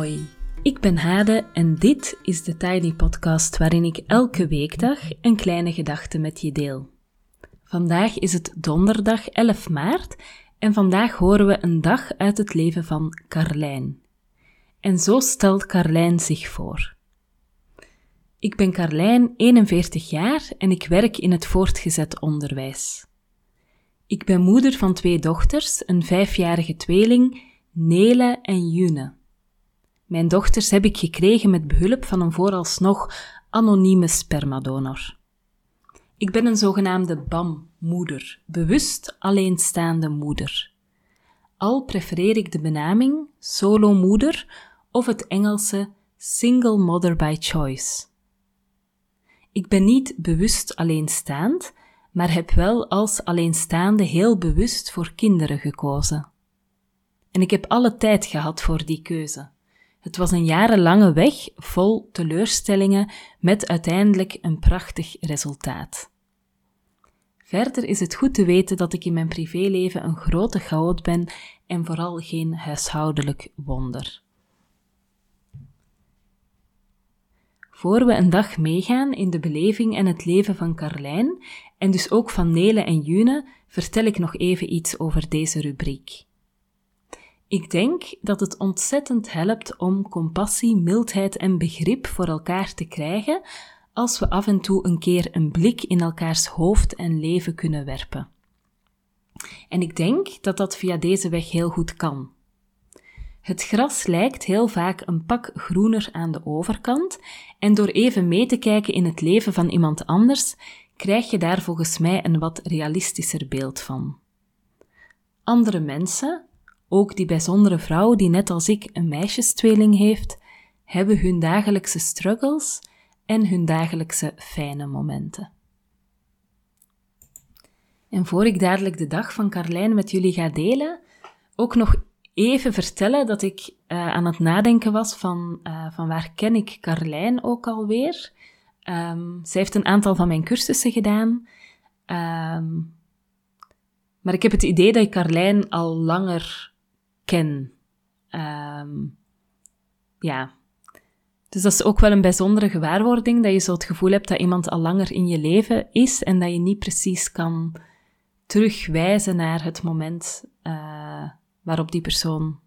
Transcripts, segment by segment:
Hoi, ik ben Hade en dit is de Tiny Podcast waarin ik elke weekdag een kleine gedachte met je deel. Vandaag is het donderdag 11 maart en vandaag horen we een dag uit het leven van Carlijn. En zo stelt Carlijn zich voor. Ik ben Carlijn, 41 jaar en ik werk in het voortgezet onderwijs. Ik ben moeder van twee dochters, een vijfjarige tweeling, Nele en June. Mijn dochters heb ik gekregen met behulp van een vooralsnog anonieme spermadonor. Ik ben een zogenaamde BAM-moeder, bewust alleenstaande moeder. Al prefereer ik de benaming solo-moeder of het Engelse single mother by choice. Ik ben niet bewust alleenstaand, maar heb wel als alleenstaande heel bewust voor kinderen gekozen. En ik heb alle tijd gehad voor die keuze. Het was een jarenlange weg vol teleurstellingen met uiteindelijk een prachtig resultaat. Verder is het goed te weten dat ik in mijn privéleven een grote chaot ben en vooral geen huishoudelijk wonder. Voor we een dag meegaan in de beleving en het leven van Carlijn, en dus ook van Nele en June, vertel ik nog even iets over deze rubriek. Ik denk dat het ontzettend helpt om compassie, mildheid en begrip voor elkaar te krijgen als we af en toe een keer een blik in elkaars hoofd en leven kunnen werpen. En ik denk dat dat via deze weg heel goed kan. Het gras lijkt heel vaak een pak groener aan de overkant, en door even mee te kijken in het leven van iemand anders, krijg je daar volgens mij een wat realistischer beeld van. Andere mensen, ook die bijzondere vrouw die net als ik een meisjestweeling heeft, hebben hun dagelijkse struggles en hun dagelijkse fijne momenten. En voor ik dadelijk de dag van Carlijn met jullie ga delen, ook nog even vertellen dat ik uh, aan het nadenken was van, uh, van waar ken ik Carlijn ook alweer. Um, zij heeft een aantal van mijn cursussen gedaan. Um, maar ik heb het idee dat ik Carlijn al langer ken. Um, ja. Dus dat is ook wel een bijzondere gewaarwording, dat je zo het gevoel hebt dat iemand al langer in je leven is en dat je niet precies kan terugwijzen naar het moment uh, waarop die persoon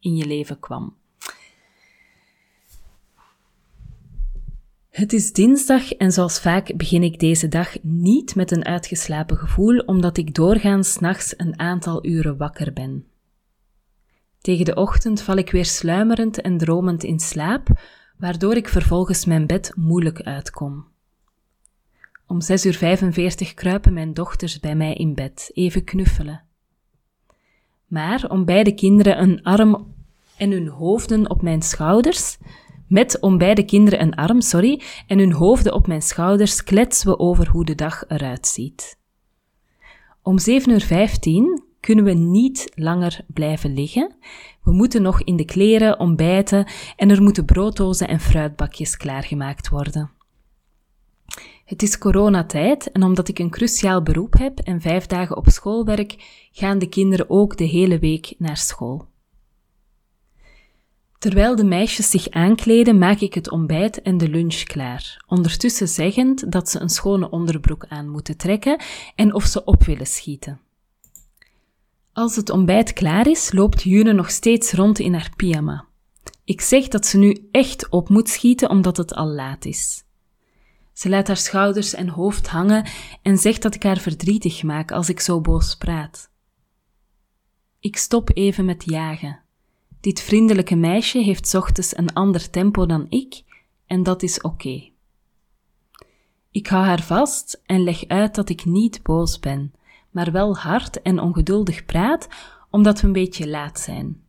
in je leven kwam. Het is dinsdag en zoals vaak begin ik deze dag niet met een uitgeslapen gevoel, omdat ik doorgaans nachts een aantal uren wakker ben. Tegen de ochtend val ik weer sluimerend en dromend in slaap, waardoor ik vervolgens mijn bed moeilijk uitkom. Om 6 uur 45 kruipen mijn dochters bij mij in bed, even knuffelen. Maar om beide kinderen een arm en hun hoofden op mijn schouders, met om beide kinderen een arm, sorry, en hun hoofden op mijn schouders kletsen we over hoe de dag eruit ziet. Om 7 uur 15 kunnen we niet langer blijven liggen. We moeten nog in de kleren ontbijten en er moeten brooddozen en fruitbakjes klaargemaakt worden. Het is coronatijd en omdat ik een cruciaal beroep heb en vijf dagen op school werk, gaan de kinderen ook de hele week naar school. Terwijl de meisjes zich aankleden, maak ik het ontbijt en de lunch klaar, ondertussen zeggend dat ze een schone onderbroek aan moeten trekken en of ze op willen schieten. Als het ontbijt klaar is, loopt June nog steeds rond in haar pyjama. Ik zeg dat ze nu echt op moet schieten omdat het al laat is. Ze laat haar schouders en hoofd hangen en zegt dat ik haar verdrietig maak als ik zo boos praat. Ik stop even met jagen. Dit vriendelijke meisje heeft ochtends een ander tempo dan ik en dat is oké. Ik hou haar vast en leg uit dat ik niet boos ben, maar wel hard en ongeduldig praat omdat we een beetje laat zijn.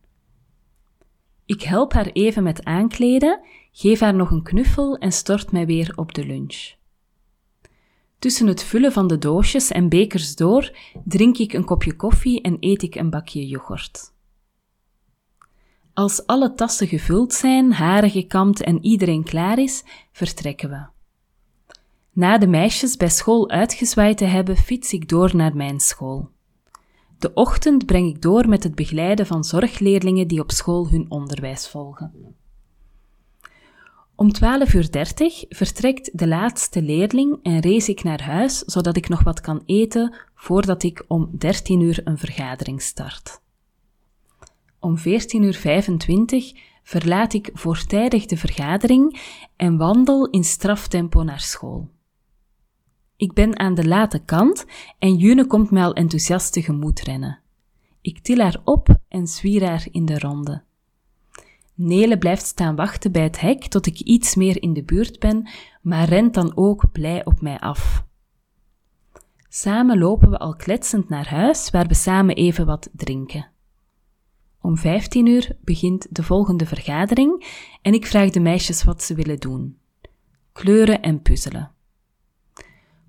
Ik help haar even met aankleden, geef haar nog een knuffel en stort mij weer op de lunch. Tussen het vullen van de doosjes en bekers door drink ik een kopje koffie en eet ik een bakje yoghurt. Als alle tassen gevuld zijn, haren gekamd en iedereen klaar is, vertrekken we. Na de meisjes bij school uitgezwaaid te hebben, fiets ik door naar mijn school. De ochtend breng ik door met het begeleiden van zorgleerlingen die op school hun onderwijs volgen. Om 12.30 uur vertrekt de laatste leerling en race ik naar huis, zodat ik nog wat kan eten voordat ik om 13 uur een vergadering start. Om 14.25 uur verlaat ik voortijdig de vergadering en wandel in straftempo naar school. Ik ben aan de late kant en June komt mij al enthousiast tegemoet rennen. Ik til haar op en zwier haar in de ronde. Nele blijft staan wachten bij het hek tot ik iets meer in de buurt ben, maar rent dan ook blij op mij af. Samen lopen we al kletsend naar huis, waar we samen even wat drinken. Om 15 uur begint de volgende vergadering en ik vraag de meisjes wat ze willen doen. Kleuren en puzzelen.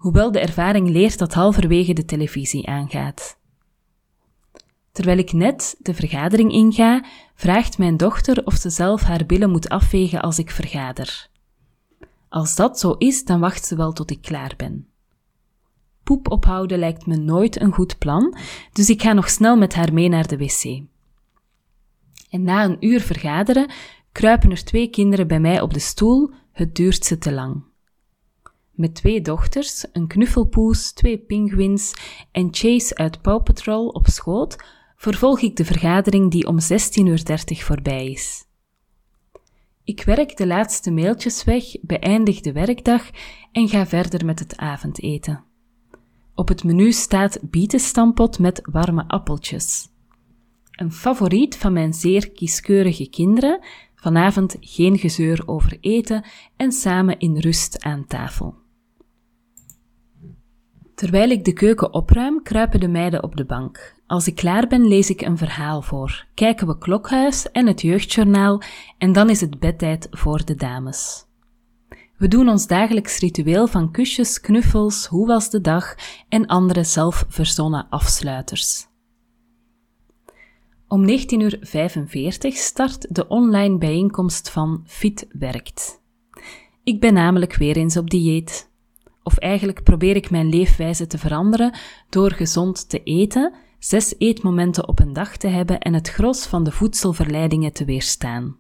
Hoewel de ervaring leert dat halverwege de televisie aangaat. Terwijl ik net de vergadering inga, vraagt mijn dochter of ze zelf haar billen moet afvegen als ik vergader. Als dat zo is, dan wacht ze wel tot ik klaar ben. Poep ophouden lijkt me nooit een goed plan, dus ik ga nog snel met haar mee naar de wc. En na een uur vergaderen kruipen er twee kinderen bij mij op de stoel, het duurt ze te lang. Met twee dochters, een knuffelpoes, twee pinguïns en Chase uit Paw Patrol op schoot, vervolg ik de vergadering die om 16.30 uur voorbij is. Ik werk de laatste mailtjes weg, beëindig de werkdag en ga verder met het avondeten. Op het menu staat bietenstampot met warme appeltjes. Een favoriet van mijn zeer kieskeurige kinderen, vanavond geen gezeur over eten en samen in rust aan tafel. Terwijl ik de keuken opruim, kruipen de meiden op de bank. Als ik klaar ben, lees ik een verhaal voor, kijken we Klokhuis en het Jeugdjournaal en dan is het bedtijd voor de dames. We doen ons dagelijks ritueel van kusjes, knuffels, hoe was de dag en andere zelfverzonnen afsluiters. Om 19.45 uur start de online bijeenkomst van Fit Werkt. Ik ben namelijk weer eens op dieet. Of eigenlijk probeer ik mijn leefwijze te veranderen door gezond te eten, zes eetmomenten op een dag te hebben en het gros van de voedselverleidingen te weerstaan.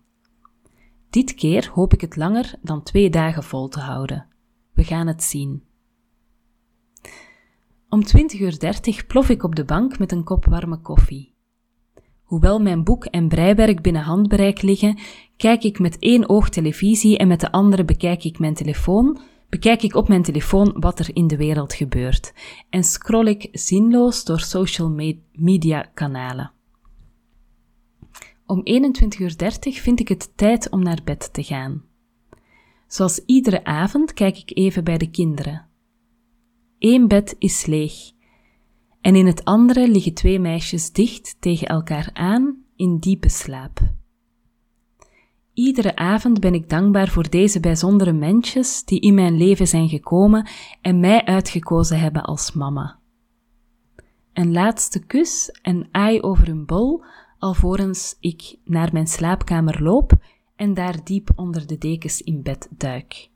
Dit keer hoop ik het langer dan twee dagen vol te houden. We gaan het zien. Om 20.30 uur plof ik op de bank met een kop warme koffie. Hoewel mijn boek en breiwerk binnen handbereik liggen, kijk ik met één oog televisie en met de andere bekijk ik mijn telefoon, bekijk ik op mijn telefoon wat er in de wereld gebeurt en scroll ik zinloos door social media kanalen. Om 21.30 uur vind ik het tijd om naar bed te gaan. Zoals iedere avond kijk ik even bij de kinderen. Eén bed is leeg en in het andere liggen twee meisjes dicht tegen elkaar aan in diepe slaap. Iedere avond ben ik dankbaar voor deze bijzondere mensjes die in mijn leven zijn gekomen en mij uitgekozen hebben als mama. Een laatste kus en aai over een bol alvorens ik naar mijn slaapkamer loop en daar diep onder de dekens in bed duik.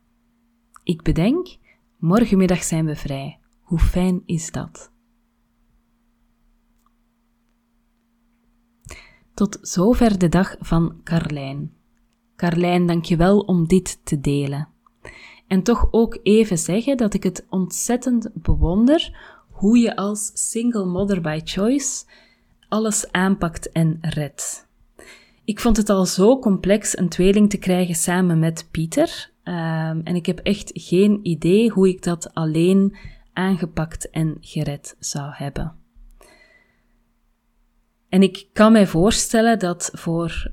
Ik bedenk, morgenmiddag zijn we vrij. Hoe fijn is dat? Tot zover de dag van Carlijn. Carlijn, dank je wel om dit te delen. En toch ook even zeggen dat ik het ontzettend bewonder hoe je als single mother by choice alles aanpakt en redt. Ik vond het al zo complex een tweeling te krijgen samen met Pieter. Um, en ik heb echt geen idee hoe ik dat alleen aangepakt en gered zou hebben. En ik kan mij voorstellen dat voor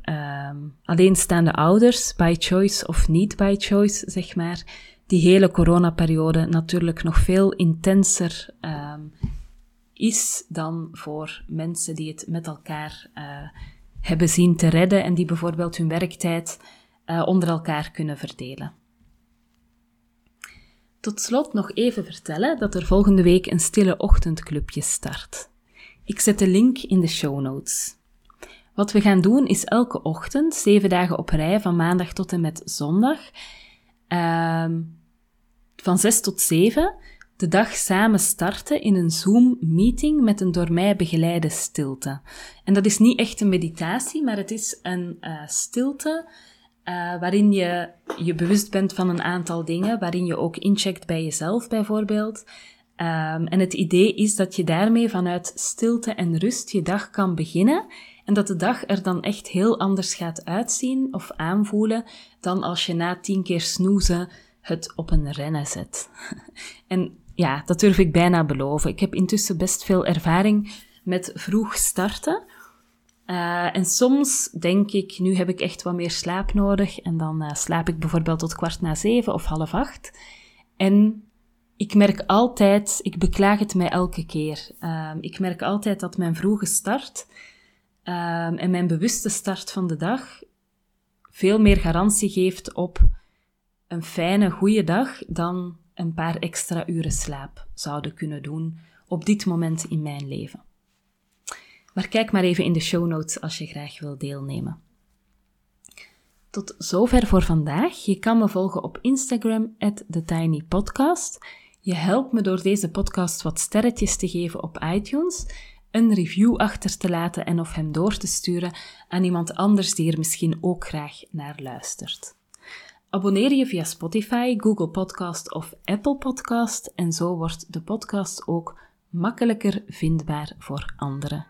um, alleenstaande ouders, by choice of niet by choice, zeg maar, die hele coronaperiode natuurlijk nog veel intenser um, is dan voor mensen die het met elkaar uh, hebben zien te redden en die bijvoorbeeld hun werktijd uh, onder elkaar kunnen verdelen. Tot slot nog even vertellen dat er volgende week een stille ochtendclubje start. Ik zet de link in de show notes. Wat we gaan doen is elke ochtend, zeven dagen op rij, van maandag tot en met zondag, uh, van zes tot zeven, de dag samen starten in een Zoom-meeting met een door mij begeleide stilte. En dat is niet echt een meditatie, maar het is een uh, stilte uh, waarin je je bewust bent van een aantal dingen, waarin je ook incheckt bij jezelf bijvoorbeeld. Um, en het idee is dat je daarmee vanuit stilte en rust je dag kan beginnen en dat de dag er dan echt heel anders gaat uitzien of aanvoelen dan als je na tien keer snoezen het op een rennen zet. en ja, dat durf ik bijna beloven. Ik heb intussen best veel ervaring met vroeg starten. Uh, en soms denk ik, nu heb ik echt wat meer slaap nodig. En dan uh, slaap ik bijvoorbeeld tot kwart na zeven of half acht. En ik merk altijd, ik beklaag het mij elke keer. Uh, ik merk altijd dat mijn vroege start ehm, en mijn bewuste start van de dag veel meer garantie geeft op een fijne, goede dag dan een paar extra uren slaap zouden kunnen doen op dit moment in mijn leven. Maar kijk maar even in de show notes als je graag wil deelnemen. Tot zover voor vandaag. Je kan me volgen op Instagram, TheTinyPodcast. Je helpt me door deze podcast wat sterretjes te geven op iTunes, een review achter te laten en of hem door te sturen aan iemand anders die er misschien ook graag naar luistert. Abonneer je via Spotify, Google Podcast of Apple Podcast en zo wordt de podcast ook makkelijker vindbaar voor anderen.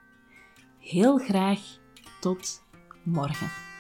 Heel graag tot morgen.